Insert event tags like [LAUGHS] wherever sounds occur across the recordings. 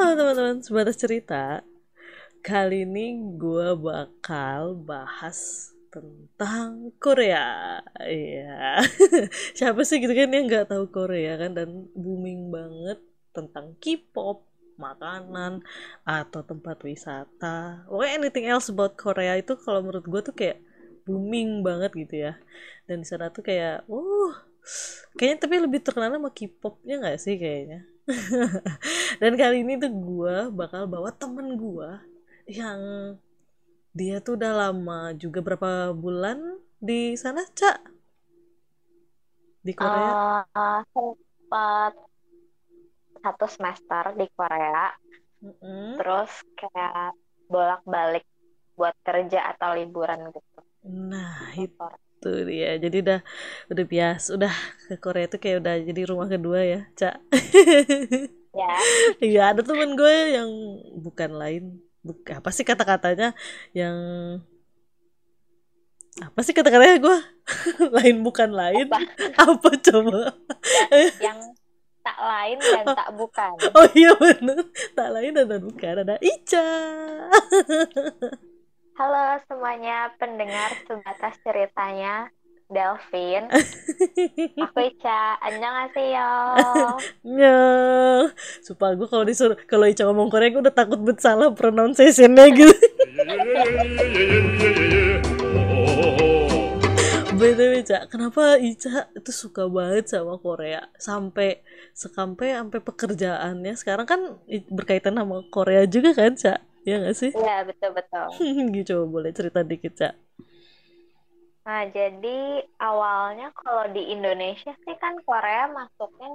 Halo teman-teman, sebatas cerita. Kali ini gue bakal bahas tentang Korea. Iya. [LAUGHS] Siapa sih gitu kan yang nggak tahu Korea kan dan booming banget tentang K-pop, makanan atau tempat wisata. Pokoknya anything else about Korea itu kalau menurut gue tuh kayak booming banget gitu ya. Dan di sana tuh kayak, uh, kayaknya tapi lebih terkenal sama K-popnya nggak sih kayaknya. [LAUGHS] Dan kali ini tuh gue bakal bawa temen gue yang dia tuh udah lama juga berapa bulan di sana, Cak? Di Korea? Uh, sempat satu semester di Korea, Mm-mm. terus kayak bolak-balik buat kerja atau liburan gitu. Nah, itu Korea. dia. Jadi udah udah biasa, udah ke Korea tuh kayak udah jadi rumah kedua ya, Cak. Ya, [LAUGHS] Iya, ada temen gue yang bukan lain, bukan apa sih kata-katanya yang apa sih kata-katanya gue [LAUGHS] lain bukan lain apa? [LAUGHS] apa coba Ya, yang tak lain dan tak bukan. oh iya bener tak lain dan tak bukan ada Ica Halo semuanya pendengar sebatas ceritanya Delvin. [LAUGHS] Aku Ica, annyeonghaseyo. ya supaya gue kalau disuruh kalau Ica ngomong Korea gue udah takut banget salah pronunciationnya gitu BTW Ica, kenapa Ica itu suka banget sama Korea sampai sekampai sampai pekerjaannya sekarang kan berkaitan sama Korea juga kan Cak? Ya nggak sih? Ya, betul-betul. [LAUGHS] gitu coba boleh cerita dikit Cak. Nah, jadi awalnya kalau di Indonesia sih kan Korea masuknya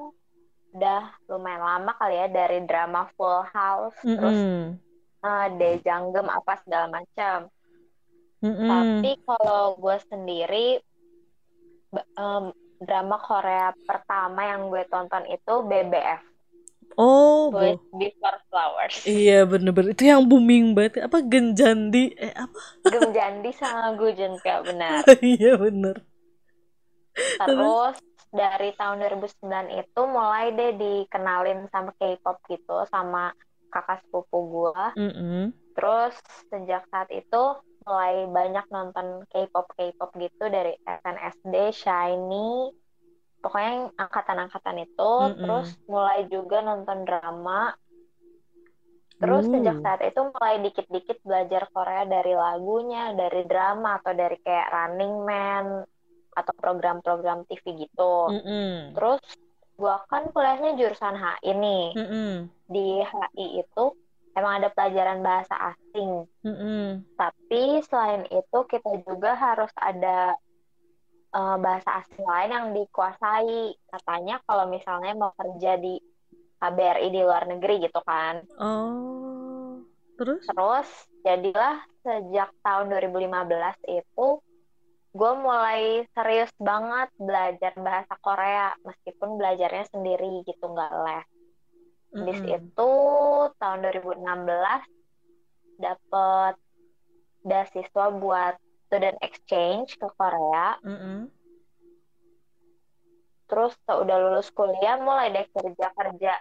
udah lumayan lama kali ya dari drama Full House, terus Mm-mm. eh, Daejanggem apa segala macam. Mm-mm. Tapi kalau gue sendiri em, drama Korea pertama yang gue tonton itu BBF, Oh, Boys Before Flowers. iya bener-bener itu yang booming banget. Apa Genjandi? Eh apa? Gemjandi sama Gu Junpyo benar. [LAUGHS] Iya bener. Terus? Dari tahun 2009 itu mulai deh dikenalin sama K-pop gitu sama kakak sepupu gue. Mm-mm. Terus sejak saat itu mulai banyak nonton K-pop K-pop gitu dari SNSD, Shiny, pokoknya angkatan-angkatan itu. Mm-mm. Terus mulai juga nonton drama. Terus sejak Uh. saat itu mulai dikit-dikit belajar Korea dari lagunya, dari drama atau dari kayak Running Man atau program-program TV gitu. Mm-mm. Terus gua kan kuliahnya jurusan HI nih. Mm-mm. Di HI itu emang ada pelajaran bahasa asing. Mm-mm. Tapi selain itu kita juga harus ada eh, bahasa asing lain yang dikuasai. Katanya kalau misalnya mau kerja di KBRI di luar negeri gitu kan. Oh, terus? Terus jadilah sejak tahun 2015 itu gue mulai serius banget belajar bahasa Korea meskipun belajarnya sendiri gitu nggak les. Habis Mm-mm. itu tahun 2016 dapet beasiswa buat student exchange ke Korea. Mm-mm. Terus udah lulus kuliah mulai deh kerja-kerja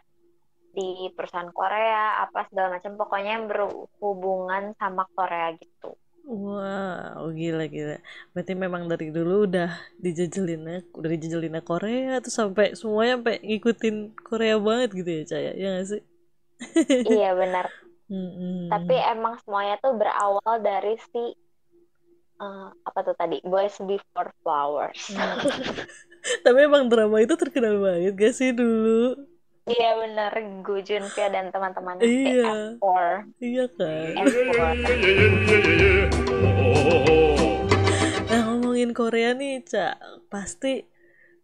di perusahaan Korea apa segala macam pokoknya yang berhubungan sama Korea gitu. Wow, gila gila. Berarti memang dari dulu udah dijajalinnya, udah dijajalinnya Korea tuh sampai semuanya sampai ngikutin Korea banget gitu ya, Caya. Ya nggak sih? Iya benar. [LAUGHS] Mm-mm. Tapi emang semuanya tuh berawal dari si eh, apa tuh tadi Boys Before Flowers. [LAUGHS] Tapi emang drama itu terkenal banget gak sih dulu? Iya benar, Gu Junpyo dan teman-temannya si Iya, F4. iya kan. F4. Nah ngomongin Korea nih, Cak, pasti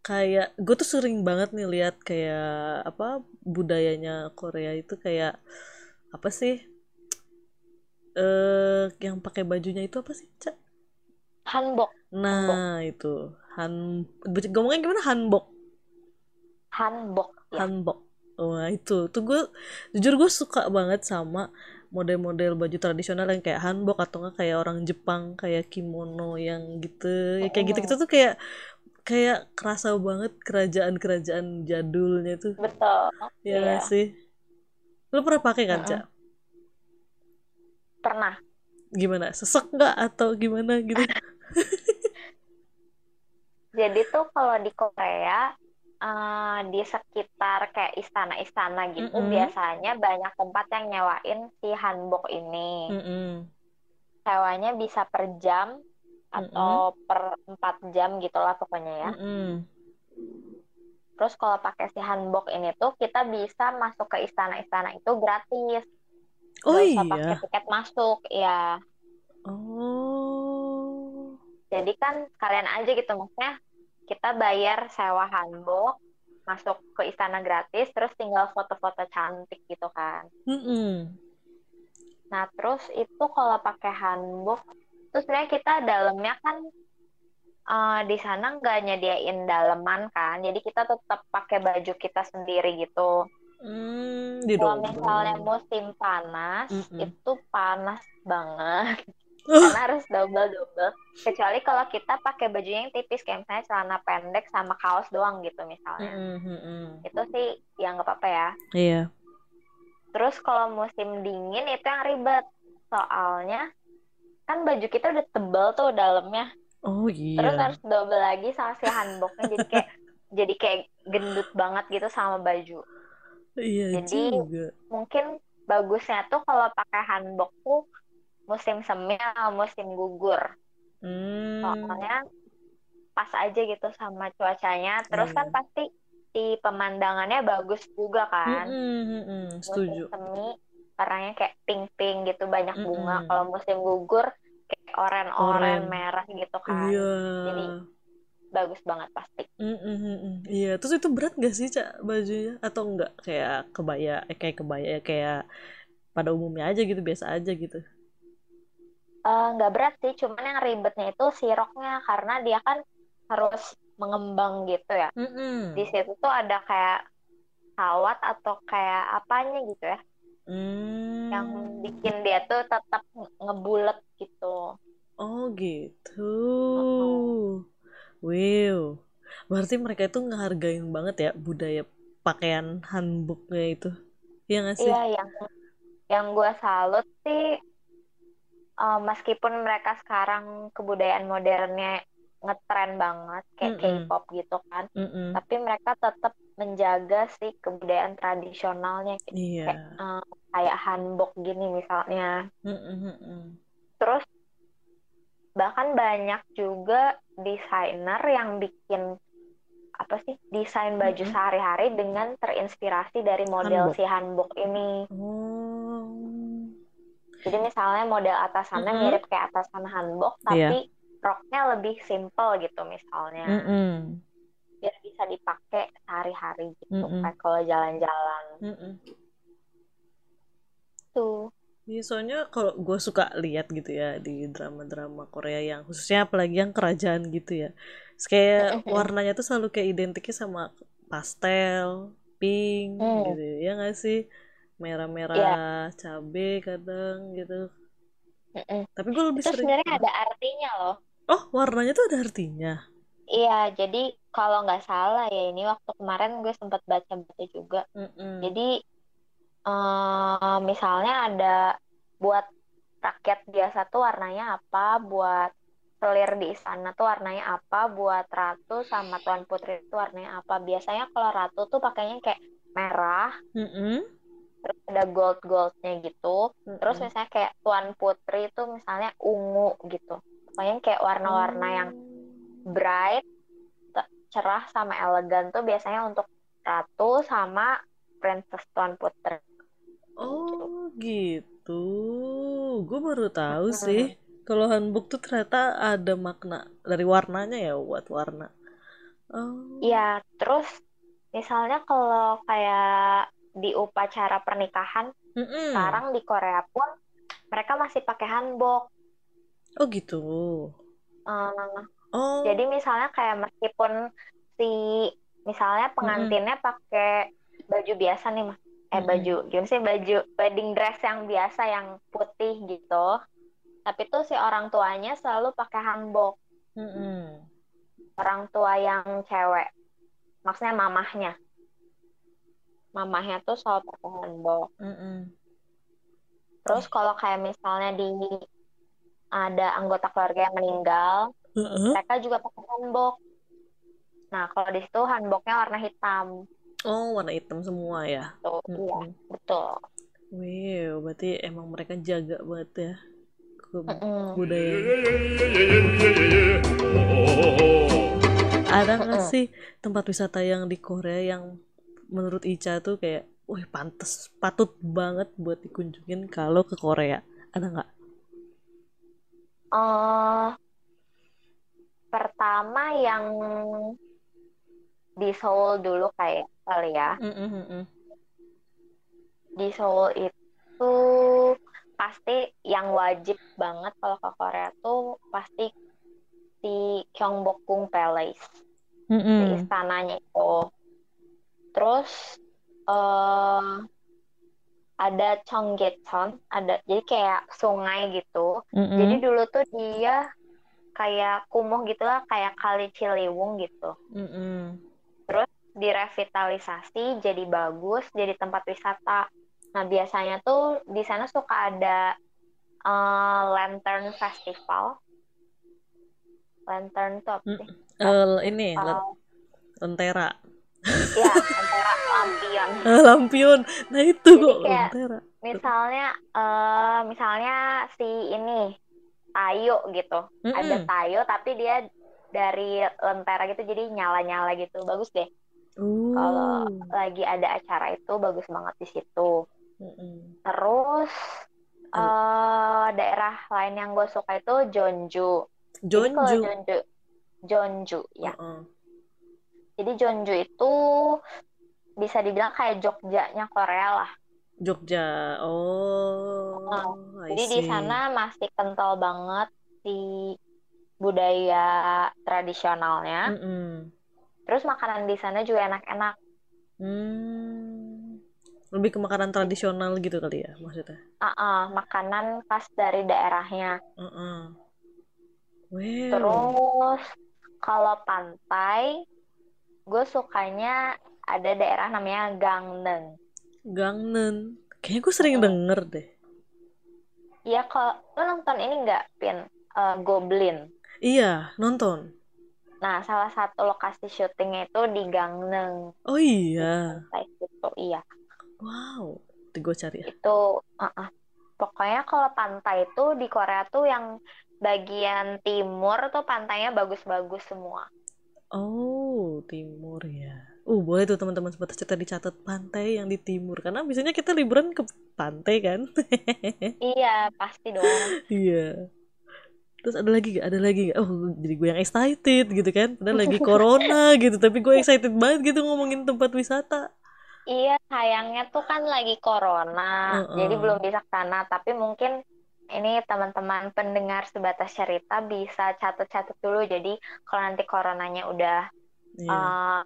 kayak gue tuh sering banget nih lihat kayak apa budayanya Korea itu kayak apa sih? Eh, yang pakai bajunya itu apa sih, Cak? Hanbok, hanbok, Nah, itu han ngomongnya gimana hanbok? hanbok ya. Hanbok. Wah, itu. Tuh gue jujur gue suka banget sama model-model baju tradisional yang kayak hanbok atau enggak kayak orang Jepang kayak kimono yang gitu. Ya kayak gitu-gitu tuh kayak kayak kerasa banget kerajaan-kerajaan jadulnya tuh. Betul, Ya iya. sih? Lu pernah pakai kan. Cak? Pernah. Gimana? Sesek nggak atau gimana gitu? [LAUGHS] Jadi tuh kalau di Korea eh, di sekitar kayak istana-istana gitu Mm-mm. biasanya banyak tempat yang nyewain si hanbok ini. Mm-mm. Sewanya bisa per jam atau per 4 jam gitulah pokoknya ya. Mm-mm. Terus kalau pakai si hanbok ini tuh kita bisa masuk ke istana-istana itu gratis. Oh usah pakai iya. tiket masuk, ya. Oh. Jadi kan kalian aja gitu maksudnya kita bayar sewa hanbok, masuk ke istana gratis, terus tinggal foto-foto cantik gitu kan. Mm-mm. Nah, terus itu kalau pakai hanbok, terus sebenarnya kita dalamnya kan eh, di sana nggak nyediain daleman kan, jadi kita tetap pakai baju kita sendiri gitu. Hmm, Kalau misalnya musim panas, Mm-mm. itu panas banget. [LAUGHS] Karena harus double-double. Kecuali kalau kita pakai baju yang tipis, kayak misalnya celana pendek sama kaos doang gitu misalnya. Mm-mm, mm-mm. Itu sih yang nggak apa-apa ya. Iya. Terus kalau musim dingin itu yang ribet. Soalnya kan baju kita udah tebel tuh dalamnya. Oh Terus iya. harus double lagi sama si hanboknya jadi kayak [LAUGHS] jadi kayak gendut banget gitu sama baju. Iya Jadi juga. mungkin bagusnya tuh kalau pakai hanbok tuh musim semi atau musim gugur. Hmm. Soalnya pas aja gitu sama cuacanya. Terus kan Iya. pasti si pemandangannya bagus juga kan. Mm-mm, mm-mm. Musim Setuju. semi warnanya kayak pink-pink gitu banyak bunga. Mm-mm. Kalau musim gugur kayak Oren. oren-oren merah gitu kan. Iya. Jadi bagus banget pasti. Mm-mm, mm-mm. Iya. Terus itu berat gak sih, Cak, bajunya? Atau enggak? Kayak kebaya, eh, kayak kebaya, kayak pada umumnya aja gitu, biasa aja gitu. Eh, nggak berat sih, cuman yang ribetnya itu si roknya karena dia kan harus mengembang gitu ya. Mm-mm. Di situ tuh ada kayak kawat atau kayak apanya gitu ya, yang Hmm. bikin dia tuh tetap nge- ngebulet gitu. Oh gitu. Mm-mm. Wow. Berarti mereka itu ngehargain banget ya budaya pakaian hanboknya itu. Iya gak sih? Iya, yang yang gue salut sih, eh, meskipun mereka sekarang kebudayaan modernnya ngetren banget kayak Mm-mm. K-pop gitu kan, Mm-mm. tapi mereka tetap menjaga sih kebudayaan tradisionalnya Iya. kayak, eh, kayak hanbok gini misalnya. Mm-mm, mm-mm. Terus bahkan banyak juga desainer yang bikin apa sih desain baju Mm-mm. sehari-hari dengan terinspirasi dari model Hanbok. si hanbok ini. Oh. Jadi misalnya model atasannya Mm-mm. mirip kayak atasan hanbok, Iya. tapi roknya lebih simple gitu misalnya, Mm-mm. biar bisa dipakai sehari-hari gitu, Mm-mm. kayak kalau jalan-jalan Mm-mm. tuh. Iya, soalnya kalau gue suka lihat gitu ya di drama-drama Korea yang khususnya apalagi yang kerajaan gitu ya. Terus kayak warnanya tuh selalu kayak identiknya sama pastel, pink Hmm, gitu. Ya nggak sih? Merah-merah, cabe kadang gitu. Mm-mm. Tapi gue lebih Itu sering sebenarnya ada artinya loh. Oh, warnanya tuh ada artinya. Iya, jadi kalau nggak salah ya ini waktu kemarin gue sempat baca-baca juga. Mm-mm. Jadi eh, misalnya ada buat rakyat biasa tuh warnanya apa, buat selir di istana tuh warnanya apa, buat ratu sama tuan putri itu warnanya apa. Biasanya kalau ratu tuh pakainya kayak merah, Mm-mm. terus ada gold-goldnya gitu. Terus Mm-mm. misalnya kayak tuan putri itu misalnya ungu gitu. Pokoknya kayak warna-warna yang Oh. bright, cerah sama elegan tuh biasanya untuk ratu sama princess tuan putri. Oh, gitu. Gue baru tahu sih. Kalau hanbok tuh ternyata ada makna dari warnanya ya buat warna. Oh. Iya, terus misalnya kalau kayak di upacara pernikahan Mm-mm. sekarang di Korea pun mereka masih pakai hanbok. Oh gitu. Eh, Oh. jadi misalnya kayak meskipun si misalnya pengantinnya pakai baju biasa nih, Mas. Eh Mm-mm. baju, gimana sih baju wedding dress yang biasa yang putih gitu. Tapi tuh si orang tuanya selalu pakai hanbok. Mm-mm. Orang tua yang cewek. Maksudnya mamahnya. mamahnya tuh selalu pakai hanbok. Mm-mm. Terus kalau kayak misalnya di ada anggota keluarga yang meninggal, Heeh. mereka juga pakai hanbok. Nah, kalau di situ hanboknya warna hitam. Oh, warna hitam semua ya. Tuh, iya, Mm-mm. betul. Wow, berarti emang mereka jaga banget ya ke budaya. Ada nggak sih tempat wisata yang di Korea yang menurut Ica tuh kayak, wih pantes, patut banget buat dikunjungin kalau ke Korea? Ada nggak? Eh, pertama yang di Seoul dulu kayak kali ya. Mm-mm-mm. Di Seoul itu pasti yang wajib banget kalau ke Korea tuh pasti di Gyeongbokgung Palace, di Mm-mm. istananya itu. Terus eh ada Cheonggyecheon, ada jadi kayak sungai gitu. Jadi Mm-mm. dulu tuh dia kayak kumuh gitu lah, kayak kali Ciliwung gitu. Mm-mm. Direvitalisasi jadi bagus, jadi tempat wisata. Nah, biasanya tuh di sana suka ada eh, Lantern Festival. Lantern tuh apa Mm. sih? Eh, ini le- lentera, Ya, antara lampion. [LAUGHS] Lampion. Nah itu Jadi kok kayak lentera. misalnya eh misalnya si ini tayo gitu. Ada Mm-mm. tayo tapi dia dari lentera gitu jadi nyala-nyala gitu. Bagus deh. Kalau Uh. lagi ada acara itu bagus banget di situ. Mm-mm. Terus eh daerah lain yang gue suka itu Jeonju. Jadi kalau Jeonju. Jeonju, Jeonju ya. Heeh. Jadi Jeonju itu bisa dibilang kayak Jogjanya Korea lah. Jogja. Oh, Jadi di sana masih kental banget di budaya tradisionalnya. Mm-mm. Terus makanan di sana juga enak-enak. Hmm. Lebih ke makanan tradisional gitu kali ya maksudnya. Ah, makanan khas dari daerahnya. Heeh. Wow. Terus kalau pantai, gue sukanya ada daerah namanya Gangneung. Gangneung. Kayaknya gue sering Mm-mm. denger deh. Iya, kalau lo nonton ini nggak, Pin? Eh, Goblin. Iya, nonton. Nah, salah satu lokasi syutingnya itu di Gangneung. Oh iya. itu, iya. Wow. Itu gue cari ya. Itu, ah, ah. Pokoknya kalau pantai itu di Korea tuh yang bagian timur tuh pantainya bagus-bagus semua. Oh, timur ya. Uh, boleh tuh teman-teman sobat cerita dicatat pantai yang di timur karena biasanya kita liburan ke pantai kan. [LAUGHS] Iya, pasti dong. Iya. Terus ada lagi gak? Ada lagi gak? Oh, jadi gue yang excited gitu kan. Padahal lagi corona gitu, tapi gue excited banget gitu ngomongin tempat wisata. Iya, sayangnya tuh kan lagi corona, jadi Heeh. belum bisa ke sana. Tapi mungkin ini teman-teman pendengar sebatas cerita bisa catat-catat dulu. Jadi kalau nanti coronanya udah Iya. eh,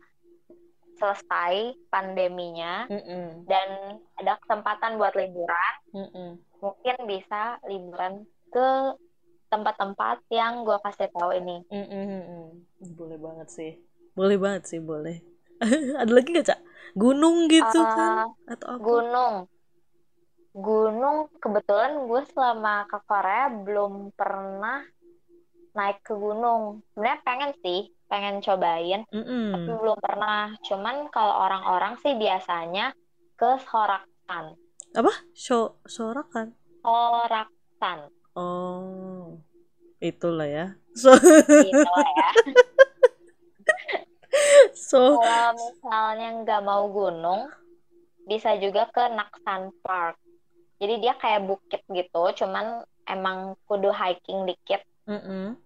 selesai pandeminya Mm-mm. dan ada kesempatan buat liburan, Mm-mm. mungkin bisa liburan ke tempat-tempat yang gue kasih tahu ini. Mm-mm. Boleh banget sih. Boleh banget sih, boleh. [LAUGHS] Ada lagi gak, Cak? Gunung gitu kan? Eh, Atau apa? gunung. Gunung, kebetulan gue selama ke Korea belum pernah naik ke gunung. Sebenarnya pengen sih, pengen cobain, tapi Mm-mm. belum pernah. Cuman kalau orang-orang sih biasanya ke Sorakan. Apa? So sorakan? Sorakan, Oh, itulah ya. So, gitu lah [LAUGHS] ya. so, Kalau misalnya nggak mau gunung, bisa juga ke Naksan Park. Jadi dia kayak bukit gitu, cuman emang kudu hiking dikit. mm-mm.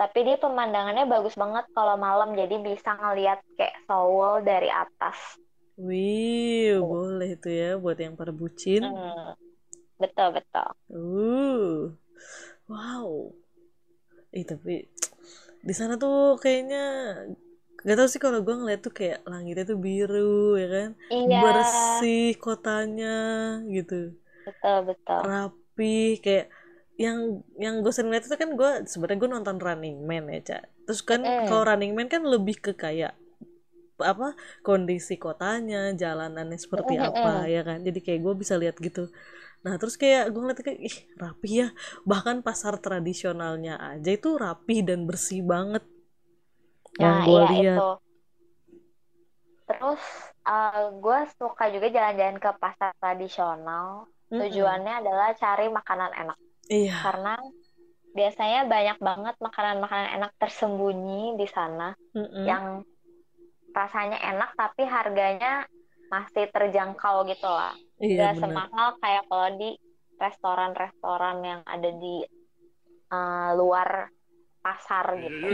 Tapi dia pemandangannya bagus banget kalau malam, jadi bisa ngeliat kayak Seoul dari atas. Wih, boleh tuh ya buat yang pada bucin. Hmm, betul betul. Uh, wow. Ih, tapi di sana tuh kayaknya gak tau sih kalau gue ngeliat tuh kayak langitnya tuh biru ya kan, Iya, bersih kotanya gitu, betul betul. rapi kayak yang yang gue sering lihat itu kan gue sebenarnya gue nonton Running Man ya cak terus kan Mm-mm. kalau Running Man kan lebih ke kayak apa kondisi kotanya jalanannya seperti Mm, mm, apa mm. ya kan jadi kayak gue bisa lihat gitu nah terus kayak gue ngeliat kayak ih rapi ya bahkan pasar tradisionalnya aja itu rapi dan bersih banget yang Nah, gue iya lihat itu. Terus gue suka juga jalan-jalan ke pasar tradisional. Mm-mm. Tujuannya adalah cari makanan enak. iya Karena biasanya banyak banget makanan-makanan enak tersembunyi di sana Mm-mm. yang rasanya enak tapi harganya masih terjangkau gitu lah. Iya Gak benar semahal kayak kalau di restoran-restoran yang ada di eh, luar pasar gitu.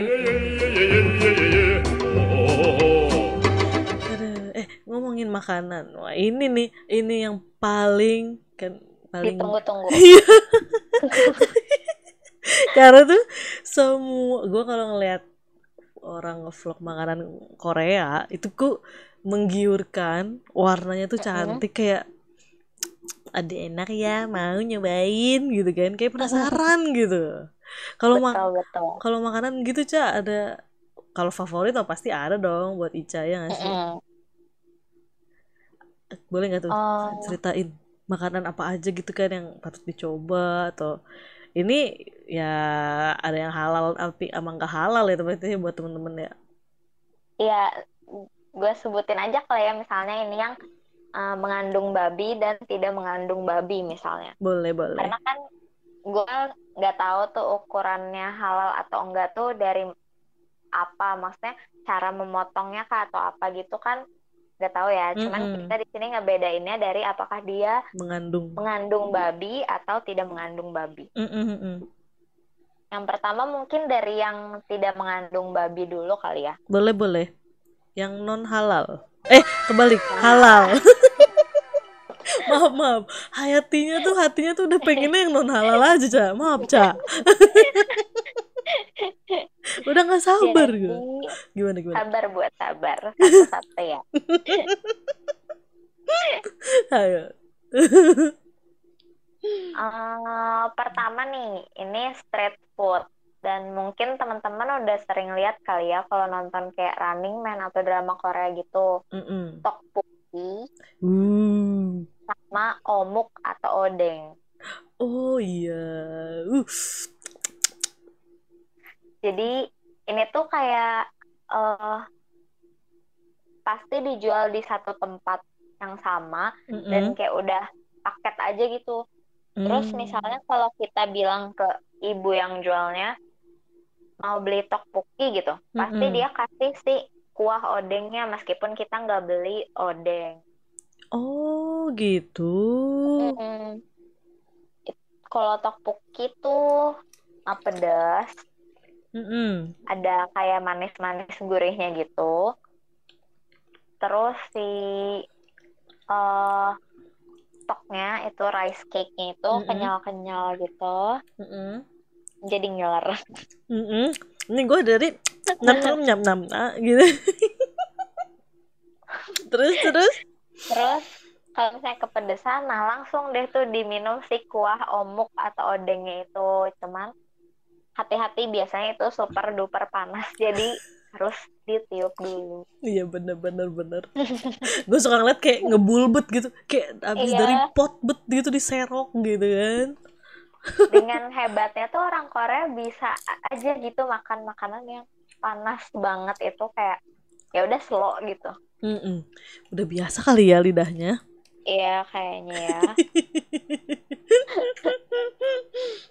Aduh, eh ngomongin makanan wah ini nih ini yang paling kan paling Ditunggu-tunggu. [LAUGHS] Iya. Karena tuh semua gue kalau ngeliat orang ngevlog makanan Korea itu kok menggiurkan, warnanya tuh cantik kayak ada enak ya mau nyobain gitu kan kayak penasaran gitu. Kalau mak kalau makanan gitu Ca ada kalau favorit oh pasti ada dong buat Ica ya nggak sih? Mm-mm. Boleh nggak tuh Oh, ceritain makanan apa aja gitu kan yang patut dicoba atau ini ya ada yang halal tapi emang nggak halal ya teman-teman buat temen-temen ya Iya, gue sebutin aja kalau ya misalnya ini yang uh, mengandung babi dan tidak mengandung babi misalnya. boleh boleh Karena kan gue nggak tahu tuh ukurannya halal atau enggak tuh dari apa, maksudnya cara memotongnya kah atau apa gitu kan nggak tahu ya. Cuman Mm-mm. kita di sini ngebedainnya dari apakah dia mengandung mengandung babi atau tidak mengandung babi. Mm-mm-mm. Yang pertama mungkin dari yang tidak mengandung babi dulu kali ya. boleh boleh yang non halal eh kebalik. Halal. [LAUGHS] Maaf maaf. Hayatinya tuh hatinya tuh udah pengennya yang non halal aja Ca. Maaf Ca. [LAUGHS] Udah nggak sabar gue gimana gimana? sabar buat sabar satu-satu ya. [LAUGHS] ayo. Eh, pertama nih, ini street food. Dan mungkin teman-teman udah sering lihat kali ya kalau nonton kayak Running Man atau drama Korea gitu. Mm-mm. Tteokbokki Uh. sama omuk atau odeng. Oh iya. Uh. Jadi ini tuh kayak eh pasti dijual di satu tempat yang sama dan Mm-mm. kayak udah paket aja gitu. Terus Hmm. misalnya kalau kita bilang ke ibu yang jualnya mau beli tteokbokki gitu, pasti Mm-mm. dia kasih si kuah odengnya meskipun kita nggak beli odeng. Oh gitu. Mm-mm. It- Kalau tteokbokki tuh ah, pedas, Mm-mm. ada kayak manis-manis gurihnya gitu. Terus si eh stoknya itu rice cake-nya itu Mm-mm. kenyal-kenyal gitu, Mm-mm. Jadi ngiler. Mm-mm. Ini gue dari nyam nyam nyam nyam ah, gitu. [LAUGHS] terus terus. Terus kalau misalnya kepedesan, nah langsung deh tuh diminum si kuah omuk atau odengnya itu. Cuman hati-hati biasanya itu super duper panas, jadi harus ditiup dulu. Iya bener bener bener. gue suka ngeliat kayak ngebulbet gitu, kayak abis Iya. dari pot bet gitu diserok gitu kan. Dengan hebatnya tuh orang Korea bisa aja gitu makan makanan yang panas banget itu kayak ya udah slow gitu. Mm-mm. Udah biasa kali ya lidahnya. Iya kayaknya ya. [LAUGHS]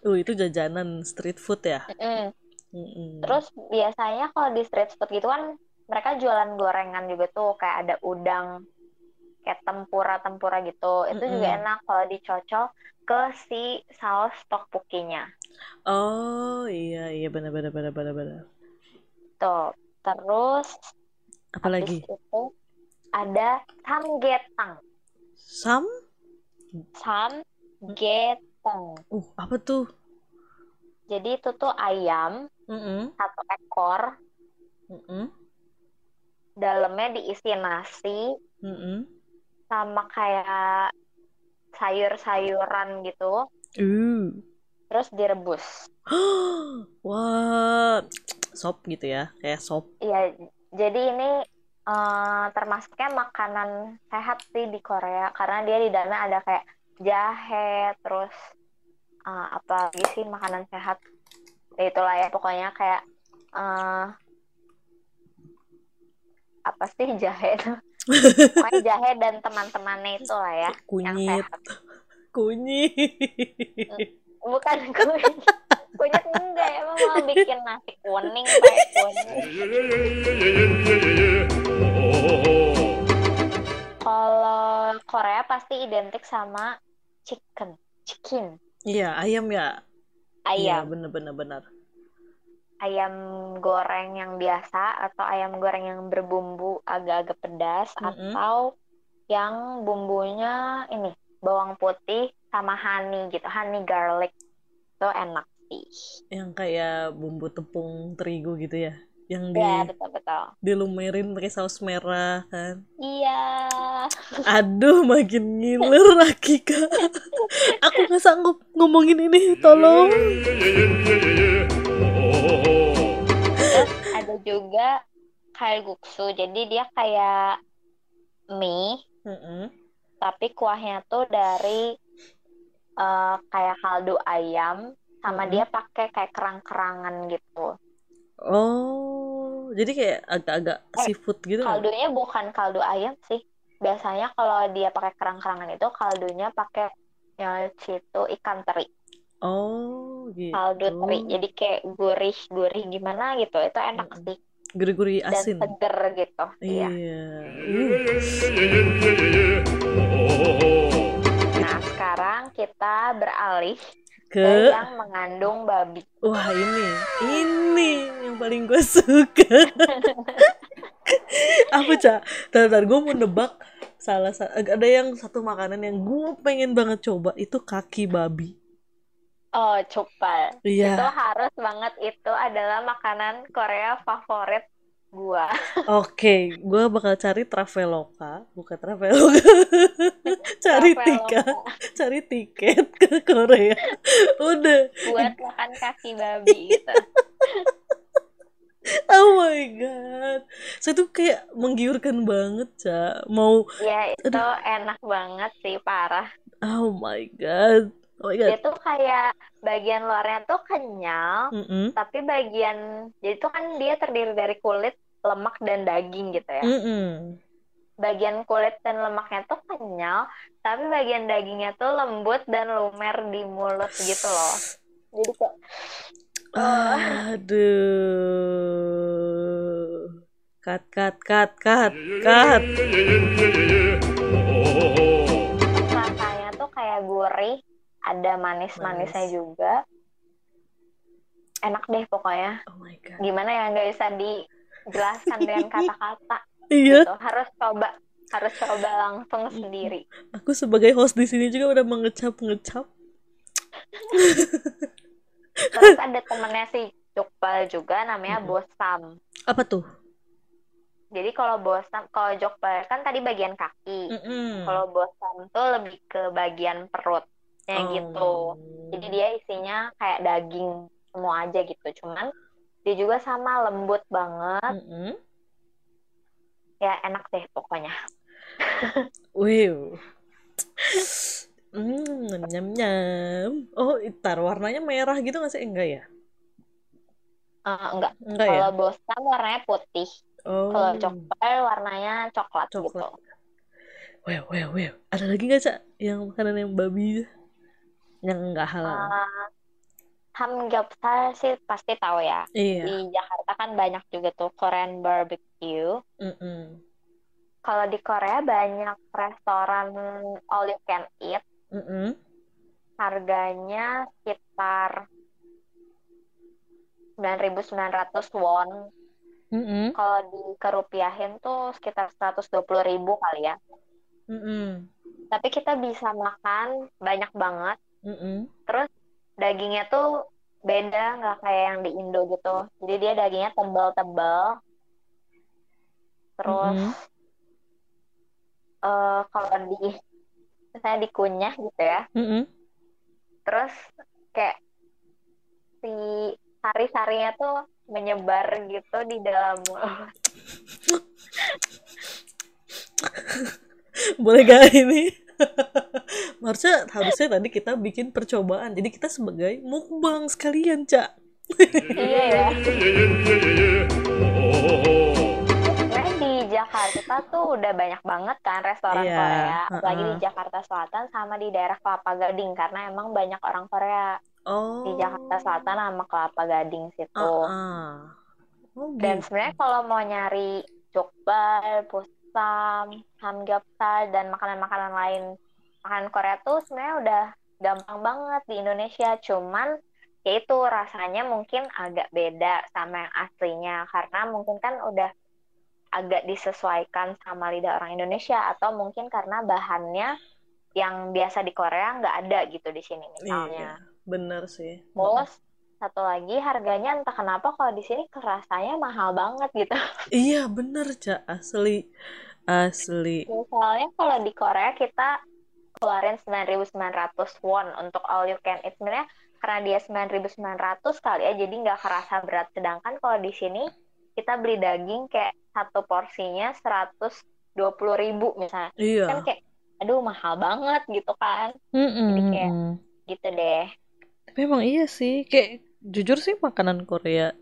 Uh itu jajanan street food ya. Mm. Mm-mm. Terus biasanya kalau di street food gitu kan mereka jualan gorengan juga tuh kayak ada udang kayak tempura-tempura gitu. Itu juga Mm-mm. enak kalau dicocol ke si saus tteokbokkinya. Oh iya iya bener bener bener bener bener. Tuh. Terus Apa lagi? habis itu ada samgyetang. Sam? Samgyetang. Uh apa tuh? Jadi itu tuh ayam Mm-mm. satu ekor, Mm-mm. dalamnya diisi nasi Mm-mm. sama kayak sayur-sayuran gitu, Uh. terus direbus. [GASPS] Wah, sop gitu ya, kayak sop. Iya, jadi ini eh, termasuknya makanan sehat sih di Korea karena dia di dalamnya ada kayak jahe terus eh, apa lagi sih makanan sehat ya itulah ya pokoknya kayak eh, apa sih jahe itu pokoknya jahe dan teman-temannya itu lah ya yang kunyit. sehat. Kunyit. Bukan kunyit. Kunyit enggak emang mau bikin nasi kuning pakai kunyit. Kalau Korea pasti identik sama chicken chicken. Iya ayam ya? Iya ayam. bener bener bener ayam goreng yang biasa atau ayam goreng yang berbumbu agak-agak pedas Mm-mm. atau yang bumbunya ini bawang putih sama honey gitu. Honey garlic. Itu enak sih. Yang kayak bumbu tepung terigu gitu ya? Yang di ya betul betul. dilumerin pakai saus merah kan? Iya. Aduh makin ngiler Akika [LAUGHS] aku nggak sanggup ngomongin ini tolong [LAUGHS] juga kalguksu jadi dia kayak mie Mm-mm. tapi kuahnya tuh dari eh, kayak kaldu ayam sama Mm-mm. dia pakai kayak kerang-kerangan gitu oh jadi kayak agak-agak Eh, seafood gitu nggak? kaldunya bukan kaldu ayam sih biasanya kalau dia pakai kerang-kerangan itu kaldunya pakai ya situ ikan teri oh gitu. kaldu teri. Jadi kayak gurih gurih gimana gitu. Itu enak Mm-mm. sih. Gurih-gurih dan asin. seger gitu. Iya. Iya. Uh. nah sekarang kita beralih ke ke yang mengandung babi. Wah ini. Ini yang paling gue suka. [LAUGHS] Apa cak Bentar, gue mau nebak salah sa- ada yang satu makanan yang gue pengen banget coba. Itu kaki babi oh cupal itu iya harus banget. Itu adalah makanan Korea favorit gua. [LAUGHS] Oke gue bakal cari traveloka bukan traveloka. [LAUGHS] Cari tiket cari tiket ke Korea. Udah. Buat makan kaki babi gitu. [LAUGHS] Oh my god. Saya tuh kayak menggiurkan banget cak mau ya itu aduh. enak banget sih parah. Oh my god oh god dia tuh kayak bagian luarnya tuh kenyal Mm-mm. tapi bagian jadi tuh kan dia terdiri dari kulit lemak dan daging gitu ya Mm-mm. bagian kulit dan lemaknya tuh kenyal tapi bagian dagingnya tuh lembut dan lumer di mulut gitu loh jadi kayak oh Aduh. Cut, cut, cut, cut, cut. rasanya tuh kayak gurih ada manis-manisnya Manis. juga enak deh pokoknya Oh my god. gimana ya nggak bisa dijelaskan dengan [LAUGHS] kata-kata Iya, gitu harus coba harus coba langsung sendiri aku sebagai host di sini juga udah mengecap-ngecap. terus [LAUGHS] ada temennya si Jokbal juga namanya Mm-mm. Bosam Apa tuh? jadi kalau Bosam kalau Jokbal kan tadi bagian kaki Mm-mm. kalau Bosam tuh lebih ke bagian perutnya gitu Oh. jadi dia isinya kayak daging semua aja gitu cuman dia juga sama lembut banget Mm-mm. ya enak deh pokoknya [LAUGHS] Wow. Hmm, nyam nyam. Oh, itar warnanya merah gitu nggak sih? Enggak ya? Eh, enggak Enggak ya? kalau Bosam warnanya putih kalau Oh, Jokbal warnanya coklat gitu coklat. Wow, wow, wow. Ada lagi nggak, Cak? Yang makanan yang babi yang nggak halal? Eh, Hamgyeopsal sih pasti tahu ya. Iya. Di Jakarta kan banyak juga tuh Korean barbecue. Mm-mm. Kalau di Korea banyak restoran all you can eat. Mm-mm. Harganya sekitar 9.900 won. Mm-mm. Kalau dikerupiahin tuh sekitar 120.000 kali ya. Mm-mm. Tapi kita bisa makan banyak banget. Mm-mm. Terus dagingnya tuh beda, nggak kayak yang di Indo gitu. Jadi dia dagingnya tebal-tebal. Terus Mm-mm. eh kalau di saya dikunyah gitu ya. Mm-mm. Terus kayak si sari-sarinya tuh menyebar gitu di dalam mulut. [LAUGHS] boleh gak ini [LAUGHS] harusnya harusnya tadi kita bikin percobaan. Jadi kita sebagai mukbang sekalian cak. Iya ya. Di Jakarta tuh udah banyak banget kan restoran Iya, Korea. Apalagi di heeh. Jakarta Selatan sama di daerah Kelapa Gading. Karena emang banyak orang Korea. Oh. Di Jakarta Selatan sama Kelapa Gading situ. Ah oh dan gitu. sebenarnya kalau mau nyari jokbal, pusam, samgyeopsal dan makanan-makanan lain makanan Korea tuh sebenarnya udah gampang banget di Indonesia. Cuman ya itu rasanya mungkin agak beda sama yang aslinya. Karena mungkin kan udah agak disesuaikan sama lidah orang Indonesia. Atau mungkin karena bahannya yang biasa di Korea nggak ada gitu di sini misalnya. iya bener sih. Terus satu lagi harganya entah kenapa kalau di sini rasanya mahal banget gitu. [LAUGHS] iya bener cak asli asli. Misalnya kalau di Korea kita keluarin 9.900 won untuk all you can. Eat sebenarnya karena dia 9.900 kali ya jadi nggak kerasa berat. Sedangkan kalau di sini kita beli daging kayak satu porsinya 120.000 ribu misalnya. Kan iya kayak aduh mahal banget gitu kan. Mm-mm, Jadi kayak- gitu deh. Tapi emang iya sih, kayak jujur sih makanan Korea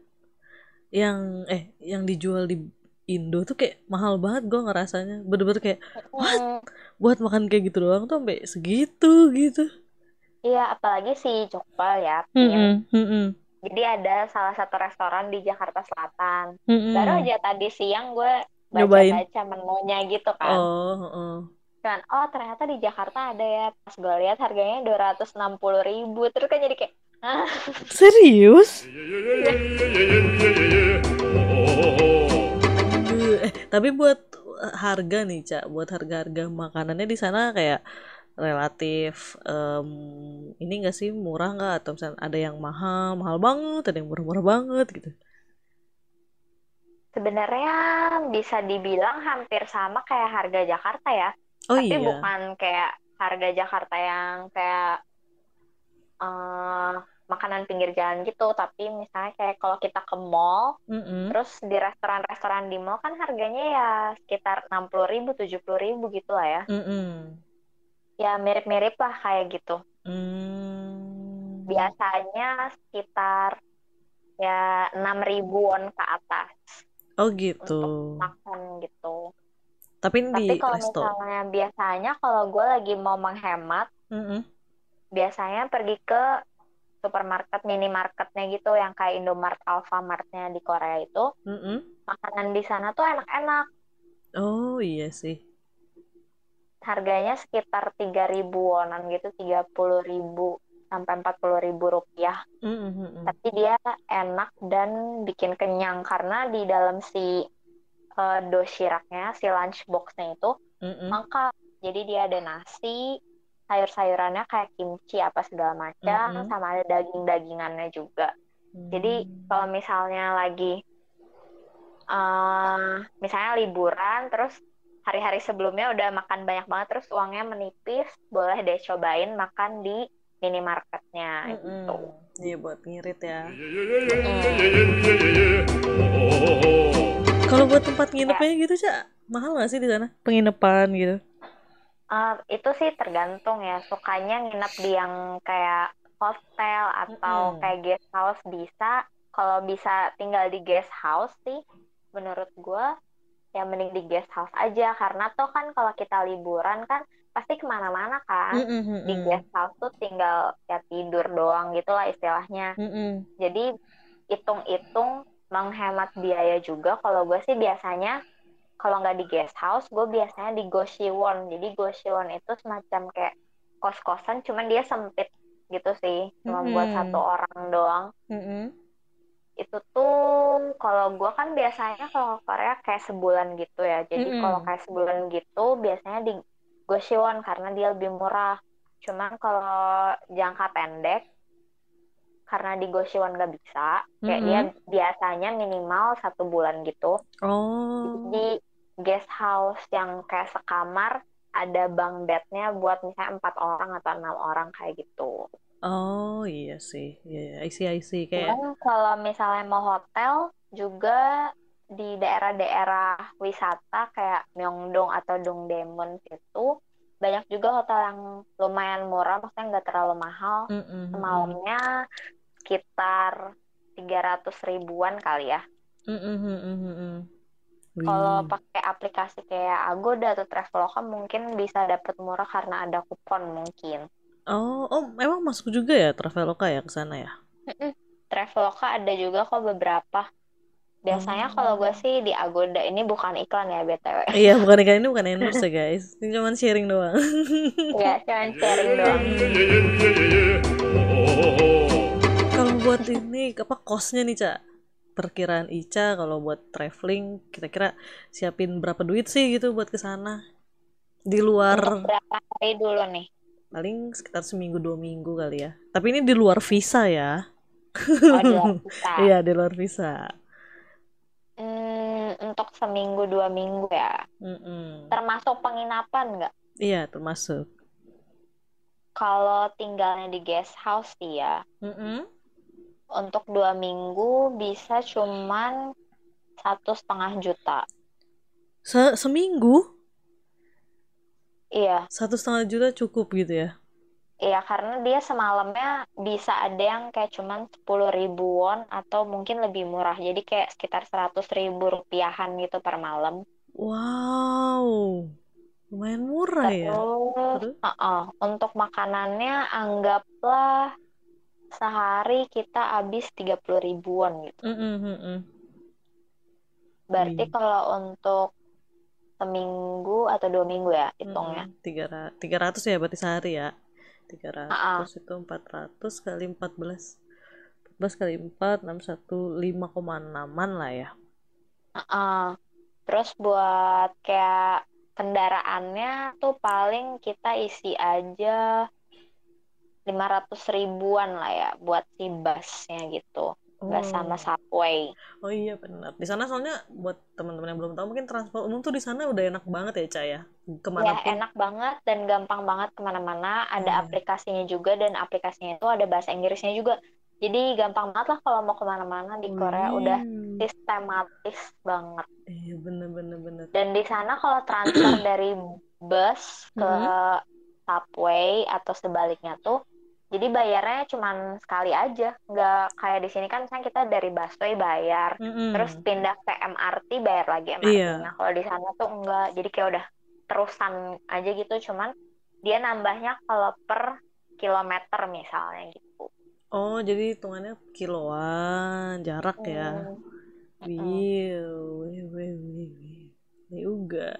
yang eh yang dijual di Indo tuh kayak mahal banget gue ngerasanya. Bener-bener kayak What? Hmm, buat makan kayak gitu doang tuh sampai segitu gitu. iya apalagi si jokbal ya Pin. Mm-mm, mm-mm, jadi ada salah satu restoran di Jakarta Selatan mm-mm. baru aja tadi siang gue baca-baca menunya gitu kan Oh, heeh. kan oh ternyata di Jakarta ada ya pas gue lihat harganya 260 ribu terus kan jadi kayak ah Serius? Eh tapi buat harga nih, Cak, buat harga-harga makanannya di sana kayak relatif em, ini enggak sih murah nggak? Atau misalnya ada yang mahal mahal banget ada yang murah-murah banget gitu. Sebenarnya bisa dibilang hampir sama kayak harga Jakarta ya. Oh tapi iya. bukan kayak harga Jakarta yang kayak eh, makanan pinggir jalan gitu tapi misalnya kayak kalau kita ke mall Mm-mm. terus di restoran-restoran di mall kan harganya ya sekitar 60 ribu 70 ribu gitu lah ya Mm-mm. ya mirip-mirip lah kayak gitu Hmm. biasanya sekitar ya 6.000 won ke atas oh gitu makan gitu. tapi Tapi kalau resto misalnya biasanya kalau gue lagi mau menghemat, Mm-mm. biasanya pergi ke supermarket, minimarketnya gitu yang kayak Indomart, Alfamartnya di Korea itu, Mm-mm. makanan di sana tuh enak-enak. oh iya sih Harganya sekitar 3.000 wonan gitu, 30.000 sampai 40.000 rupiah. Mm-mm. Tapi dia enak dan bikin kenyang karena di dalam si eh, doshiraknya, si lunchboxnya itu Mm-mm. lengkap. Jadi dia ada nasi, sayur-sayurannya kayak kimchi apa segala macam, Mm-mm. sama ada daging-dagingannya juga. Jadi Hmm. kalau misalnya lagi eh misalnya liburan, terus hari-hari sebelumnya udah makan banyak banget, terus uangnya menipis, boleh deh cobain makan di minimarketnya Mm-mm. gitu. Iya buat ngirit ya. Mm. Kalau buat tempat nginepnya gitu, Cak, mahal nggak sih di sana? Penginapan gitu. Eh, itu sih tergantung ya, sukanya nginep di yang kayak hotel atau Mm-mm. kayak guest house bisa. Kalau bisa tinggal di guest house sih, menurut gue ya mending di guest house aja. Karena tuh kan kalau kita liburan kan pasti ke mana-mana kan. Mm-mm, Di mm-mm. guest house tuh tinggal ya tidur doang gitu lah istilahnya. Mm-mm. Jadi hitung-hitung menghemat biaya juga. Kalau gue sih biasanya kalau nggak di guest house, gue biasanya di Goshiwon. Jadi Goshiwon itu semacam kayak kos-kosan, cuman dia sempit gitu sih, cuma buat Mhm. satu orang doang. Mm-mm. Itu tuh kalau gue kan biasanya kalau Korea kayak sebulan gitu ya. Jadi Mm-mm. kalau kayak sebulan gitu biasanya di Goshiwon karena dia lebih murah. Cuman kalau jangka pendek karena di Goshiwon nggak bisa, kayak Mm-mm. dia biasanya minimal satu bulan gitu. Oh. Di guest house yang kayak sekamar ada bunk bednya buat misalnya empat orang atau enam orang kayak gitu. Oh iya sih. Iya, iya. I see, I see. Kayak Cuman kalau misalnya mau hotel juga di daerah-daerah wisata kayak Myeongdong atau Dongdaemun itu banyak juga hotel yang lumayan murah, maksudnya nggak terlalu mahal. Mm, mm, mm, mm. Semalamnya sekitar 300 ribuan kali ya. Mm, mm, Kalau Wih. pakai aplikasi kayak Agoda atau Traveloka mungkin bisa dapat murah karena ada kupon mungkin. Oh, oh, emang masuk juga ya Traveloka ya ke sana ya? Mm-mm. Traveloka ada juga kok beberapa. Biasanya kalau gue Oh. sih di Agoda ini bukan iklan ya BTW. [LAUGHS] Iya, bukan ikan ini bukan endorse ya, guys. Ini cuma sharing doang. Ya, cuman sharing doang. Kalau buat ini apa kosnya nih, Cak? Perkiraan Ica kalau buat traveling kira-kira siapin berapa duit sih gitu buat ke sana? Di luar Untuk berapa hari dulu nih? paling sekitar seminggu dua minggu kali ya. Tapi ini di luar visa ya. Oh. [LAUGHS] Iya, di luar visa. Hmm, untuk seminggu dua minggu ya. Mm-mm. Termasuk penginapan nggak? Iya, termasuk. Kalau tinggalnya di guest house sih ya. Mm-mm. Untuk dua minggu bisa cuman satu setengah juta. Se- seminggu Iya, satu setengah juta cukup gitu ya? iya karena dia semalamnya bisa ada yang kayak cuman 10 ribu won atau mungkin lebih murah. Jadi kayak sekitar 100 ribu rupiahan gitu per malam. Wow, lumayan murah ya. Terus, Terus? uh-uh, untuk makanannya anggaplah sehari kita habis 30 ribuan gitu. Mm-mm, mm-mm. Berarti Wih. kalau untuk seminggu atau dua minggu ya hitungnya. Tiga ra- tiga ratus ya berarti sehari ya. Tiga ratus itu empat ratus kali empat belas. Empat belas kali empat enam satu lima koma enaman lah ya. Terus buat kayak kendaraannya tuh paling kita isi aja 500 ribuan lah ya buat si busnya gitu. Nggak sama Oh, subway. oh iya benar. Di sana soalnya buat teman-teman yang belum tahu mungkin transport umum tuh di sana udah enak banget ya, Ca ya. Ya, Ke mana pun. enak banget dan gampang banget ke mana-mana. Ada Iya. aplikasinya juga dan aplikasinya itu ada bahasa Inggrisnya juga. Jadi gampang banget lah kalau mau ke mana-mana di Korea udah Wih. sistematis banget. Iya bener bener. Dan di sana kalau transfer [CLEARS THROAT] dari bus ke Mm-mm. subway atau sebaliknya tuh, jadi bayarnya cuman sekali aja. Nggak kayak di sini kan misalnya kita dari busway bayar, terus Mm-mm. pindah ke MRT bayar lagi Iya. MRT-nya. Kalau di sana tuh enggak, jadi kayak udah terusan aja gitu. Cuman dia nambahnya kalau per kilometer misalnya gitu. Oh, jadi hitungannya kiloan jarak ya. Hmm. Wih, wih, wih, wih, juga.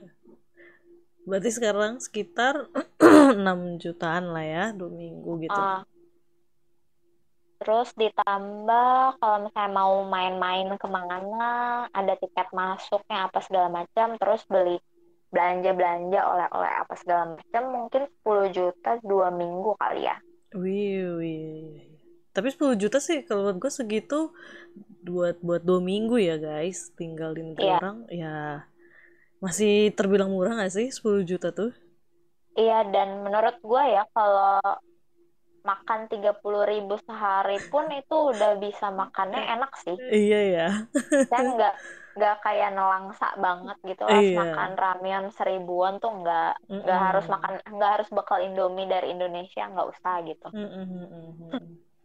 Berarti sekarang sekitar [CLEARS THROAT] 6 jutaan lah ya, dua minggu gitu. Ah, Terus ditambah kalau misalnya mau main-main ke mana, ada tiket masuknya apa segala macam, terus beli belanja-belanja oleh-oleh apa segala macam, mungkin 10 juta dua minggu kali ya. Wih, wih. Tapi 10 juta sih kalau buat gue segitu buat buat dua minggu ya guys, tinggal di negeri Iya, orang ya masih terbilang murah gak sih 10 juta tuh? Iya dan menurut gue ya kalau makan 30 ribu sehari pun itu udah bisa makannya enak sih. Iya ya. Saya nggak nggak kayak nelangsa banget gitu harus Iya. makan ramyeon seribuan tuh nggak nggak harus Mm-mm. makan nggak harus bekal Indomie dari Indonesia nggak usah gitu. Mm-mm.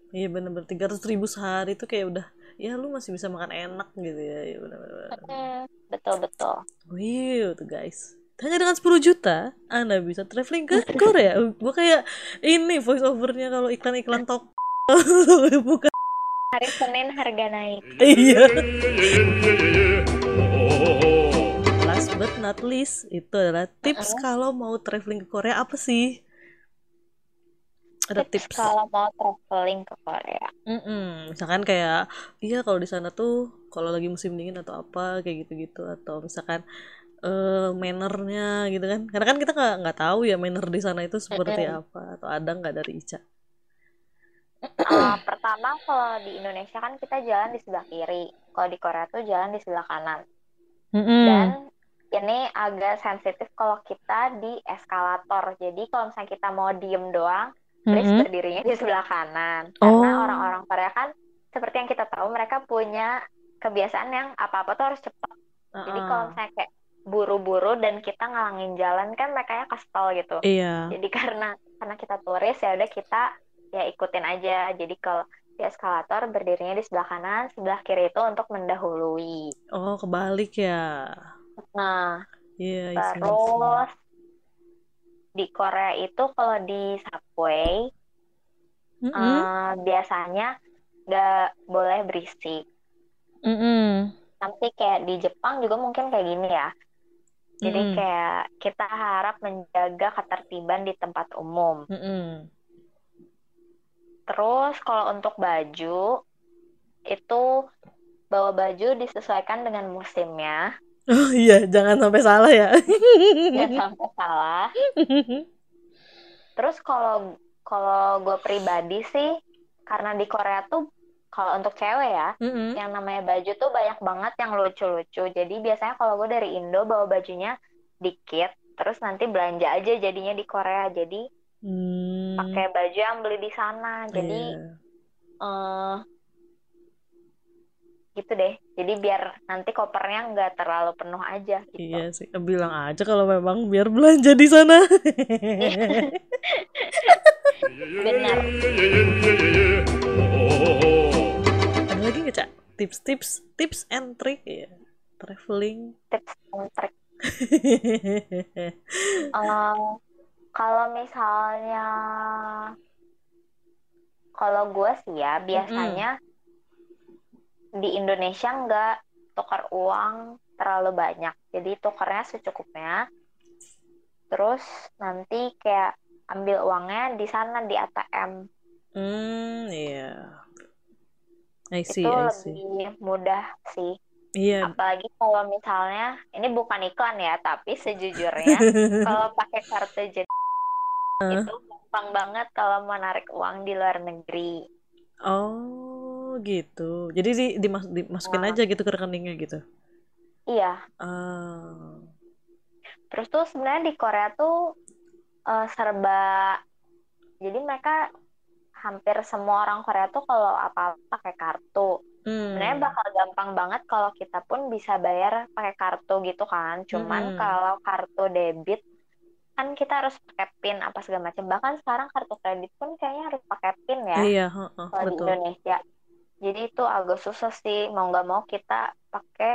Iya bener-bener 300 ribu sehari tuh kayak udah ya lu masih bisa makan enak gitu ya, ya bener-bener. Betul betul. Wih tuh guys hanya dengan 10 juta anda bisa traveling ke [LAUGHS] Korea gue kayak ini voice overnya kalau iklan-iklan tok [LAUGHS] bukan Hari Senin harga naik. iya [LAUGHS] last but not least itu adalah tips Mm-mm. kalau mau traveling ke Korea apa sih ada Tips tips kalau mau traveling ke Korea. Mm-mm. misalkan kayak iya kalau di sana tuh kalau lagi musim dingin atau apa kayak gitu-gitu atau misalkan eh mannernya gitu kan karena kan kita nggak nggak tahu ya manner di sana itu seperti Mm-mm. apa atau ada nggak dari Ica Uh, pertama kalau di Indonesia kan kita jalan di sebelah kiri. Kalau di Korea tuh jalan di sebelah kanan. Dan ini agak sensitif kalau kita di eskalator. Jadi kalau misalnya kita mau diem doang, please Mm-mm. berdirinya di sebelah kanan. Karena oh orang-orang Korea kan seperti yang kita tahu mereka punya kebiasaan yang apa-apa tuh harus cepat. Uh-uh. Jadi kalau misalnya kayak buru-buru dan kita ngalangin jalan kan mereka kesel gitu. Iya. Jadi [LAUGHS] karena karena kita turis ya udah kita ya ikutin aja. Jadi kalau di eskalator berdirinya di sebelah kanan, sebelah kiri itu untuk mendahului. Oh, kebalik ya. Nah, Iya, isi. terus di Korea itu kalau di subway Mm-mm. eh, biasanya nggak boleh berisik. Mm-mm. Nanti kayak di Jepang juga mungkin kayak gini ya. Jadi Mm-mm. kayak kita harap menjaga ketertiban di tempat umum. Mm-mm. Terus kalau untuk baju itu bawa baju disesuaikan dengan musimnya, Oh iya, jangan sampai salah ya. jangan sampai salah. [LAUGHS] Terus kalau kalau gue pribadi sih karena di Korea tuh kalau untuk cewek ya, Mm-mm. yang namanya baju tuh banyak banget yang lucu-lucu. Jadi biasanya kalau gue dari Indo bawa bajunya dikit, terus nanti belanja aja jadinya di Korea. Jadi Hmm, pakai baju yang beli di sana. Jadi iya. eh gitu deh. Jadi biar nanti kopernya nggak terlalu penuh aja gitu. Iya sih, bilang aja kalau memang biar belanja di sana. [LAUGHS] Benar. [LAUGHS] Lagi nggak, Cak? Tips-tips, tips and trick ya. Traveling. Tips and trick. [LAUGHS] Eh, kalau misalnya kalau gue sih ya biasanya di Indonesia nggak tukar uang terlalu banyak. Jadi tukarnya secukupnya. Terus nanti kayak ambil uangnya di sana di ATM. Hmm, iya. I see, Itu I see. lebih mudah sih. Iya. Apalagi kalau misalnya ini bukan iklan ya, tapi sejujurnya [LAUGHS] kalau pakai kartu jadi itu gampang banget kalau mau narik uang di luar negeri. Oh, gitu. Jadi di, dimas- dimasukin Nah. aja gitu ke rekeningnya gitu. Iya, Ah. terus tuh sebenarnya di Korea tuh eh, serba jadi mereka hampir semua orang Korea tuh kalau apa-apa pakai kartu. Hmm. Sebenarnya bakal gampang banget kalau kita pun bisa bayar pakai kartu gitu kan. Cuman Mm-mm. kalau kartu debit kan kita harus pakai PIN apa segala macam. Bahkan sekarang kartu kredit pun kayaknya harus pakai PIN ya Iya, heeh, kalau di. Indonesia. Jadi itu agak susah sih mau nggak mau kita pakai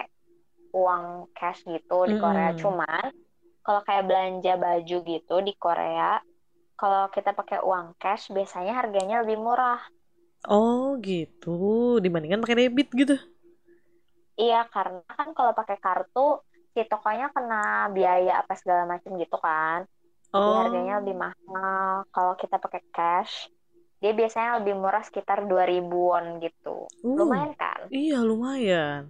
uang cash gitu di Korea. Mm-mm. Cuman kalau kayak belanja baju gitu di Korea, kalau kita pakai uang cash biasanya harganya lebih murah. Oh, gitu. Dibandingkan pakai debit gitu. Iya, karena kan kalau pakai kartu si tokonya kena biaya apa segala macam gitu kan. Jadi Oh. harganya lebih mahal. Kalau kita pakai cash, dia biasanya lebih murah sekitar 2000 won gitu. Uh, Lumayan kan? Iya, lumayan.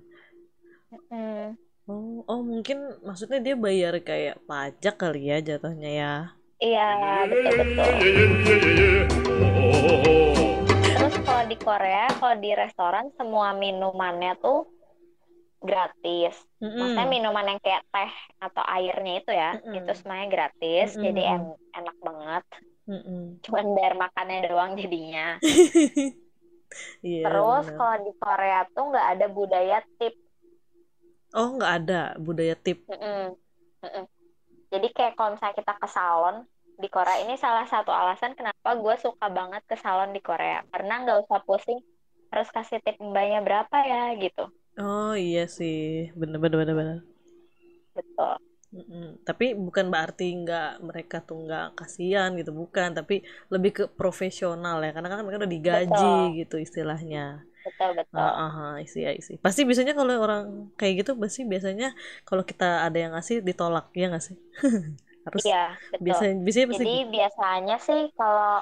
Hmm. Oh, oh mungkin maksudnya dia bayar kayak pajak kali ya jatuhnya ya. Iya, betul-betul. Terus kalau di Korea, kalau di restoran semua minumannya tuh gratis. Maksudnya Mm-mm. minuman yang kayak teh atau airnya itu ya, Mm-mm. itu semuanya gratis. Mm-mm, Jadi mm-mm. en- enak banget. Mm-mm. Cuman bayar makannya doang jadinya. [LAUGHS] Iya, Terus benar. kalau di Korea tuh nggak ada budaya tip. Oh, nggak ada budaya tip. Mm-mm. Mm-mm. Jadi kayak kalau misalnya kita ke salon di Korea ini salah satu alasan kenapa gue suka banget ke salon di Korea karena nggak usah pusing harus kasih tip mbaknya berapa ya gitu. Oh, iya sih. Bener, bener, bener, bener. Betul. Mm-mm. Tapi bukan berarti nggak mereka tuh nggak kasihan gitu, bukan. Tapi lebih ke profesional ya, karena kan mereka udah digaji Betul. gitu istilahnya. Betul betul. Ah, ah, isi, isi. Pasti biasanya kalau orang kayak gitu, pasti biasanya kalau kita ada yang ngasih ditolak, ya nggak sih? [LAUGHS] Harus Iya betul. biasanya, biasanya pasti Jadi gitu. biasanya sih kalau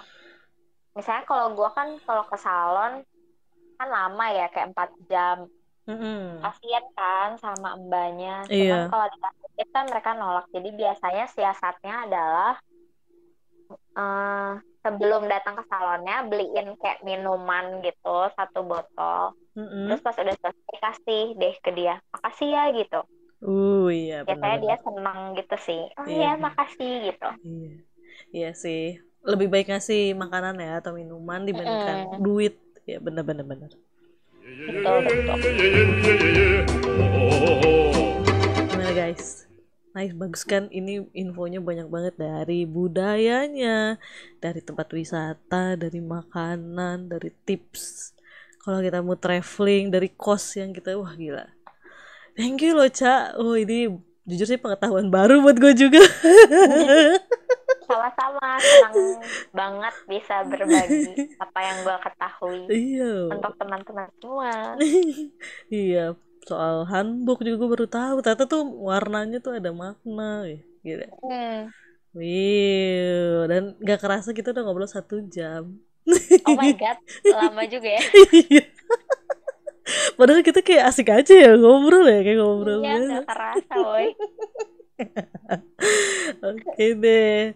misalnya kalau gue kan kalau ke salon kan lama ya kayak empat jam. Kasian kan sama mbaknya. Cuman Iya. kalau dikasih tip kan mereka nolak. Jadi biasanya siasatnya adalah eh, sebelum datang ke salonnya beliin kayak minuman gitu satu botol. Mm-mm. Terus pas udah selesai kasih deh ke dia. Makasih ya gitu. Uh, iya Biasanya dia seneng gitu sih. Oh Iya, benar. makasih gitu. Iya. Iya sih. Lebih baik ngasih makanan ya atau minuman dibandingkan Mm-mm. duit. Ya bener-bener bener. betul betul Gimana guys? Nice, bagus kan? Ini infonya banyak banget dari budayanya, dari tempat wisata, dari makanan, dari tips. Kalau kita mau traveling, dari kos yang kita, wah gila. Thank you loh, Ca. Oh, ini jujur sih pengetahuan baru buat gue juga. [LAUGHS] sama-sama senang banget bisa berbagi apa yang gue ketahui iya. untuk teman-teman semua [LAUGHS] iya, soal handbook juga gue baru tahu. Ternyata tuh warnanya tuh ada makna. Gila. hmm. Wih, dan gak kerasa kita udah ngobrol satu jam. oh my god [LAUGHS] lama juga ya Iya. Padahal kita kayak asik aja ya ngobrol ya kayak ngobrol. iya nggak kerasa boy [LAUGHS] Oke deh.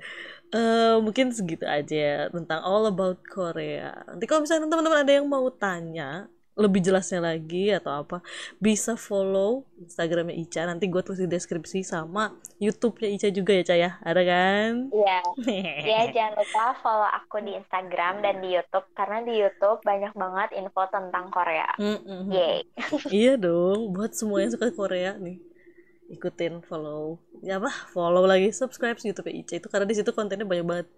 Eh, mungkin segitu aja ya tentang all about Korea. Nanti kalau misalnya teman-teman ada yang mau tanya lebih jelasnya lagi atau apa, bisa follow Instagramnya Ica. Nanti gue tulis di deskripsi sama YouTube-nya Ica juga ya, Ca ya. Ada kan? iya [LAUGHS] ya jangan lupa follow aku di Instagram dan di YouTube karena di YouTube banyak banget info tentang Korea Mm-mm. Yay. [LAUGHS] Iya dong, buat semua yang suka Korea nih. Ikutin, follow. Ya apa? Follow lagi, subscribe YouTube Ica itu karena di situ kontennya banyak banget.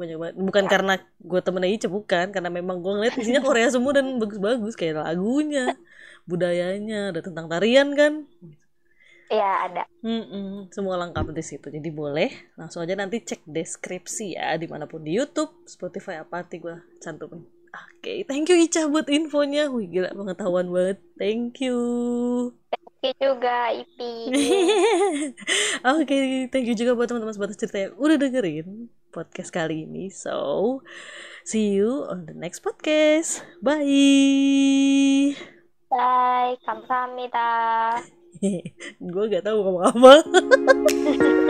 Banyak banget. Bukan karena gue temennya Ica, bukan. Karena memang gue ngeliat isinya [LAUGHS] Korea semua dan bagus-bagus. Kayak lagunya, budayanya, ada tentang tarian kan. Iya ada Mm-mm, semua lengkap di situ. Jadi boleh langsung aja nanti cek deskripsi ya di mana pun di YouTube, Spotify apa nanti gue cantumin. Oke, thank you Ica buat infonya. Wih gila pengetahuan banget. Thank you. Oke juga Ipi [LAUGHS] Oke, thank you juga buat teman-teman sebatas cerita yang udah dengerin podcast kali ini. So, see you on the next podcast. Bye. Bye kamsahamnida [LAUGHS] Gue gak tahu ngomong apa. [LAUGHS]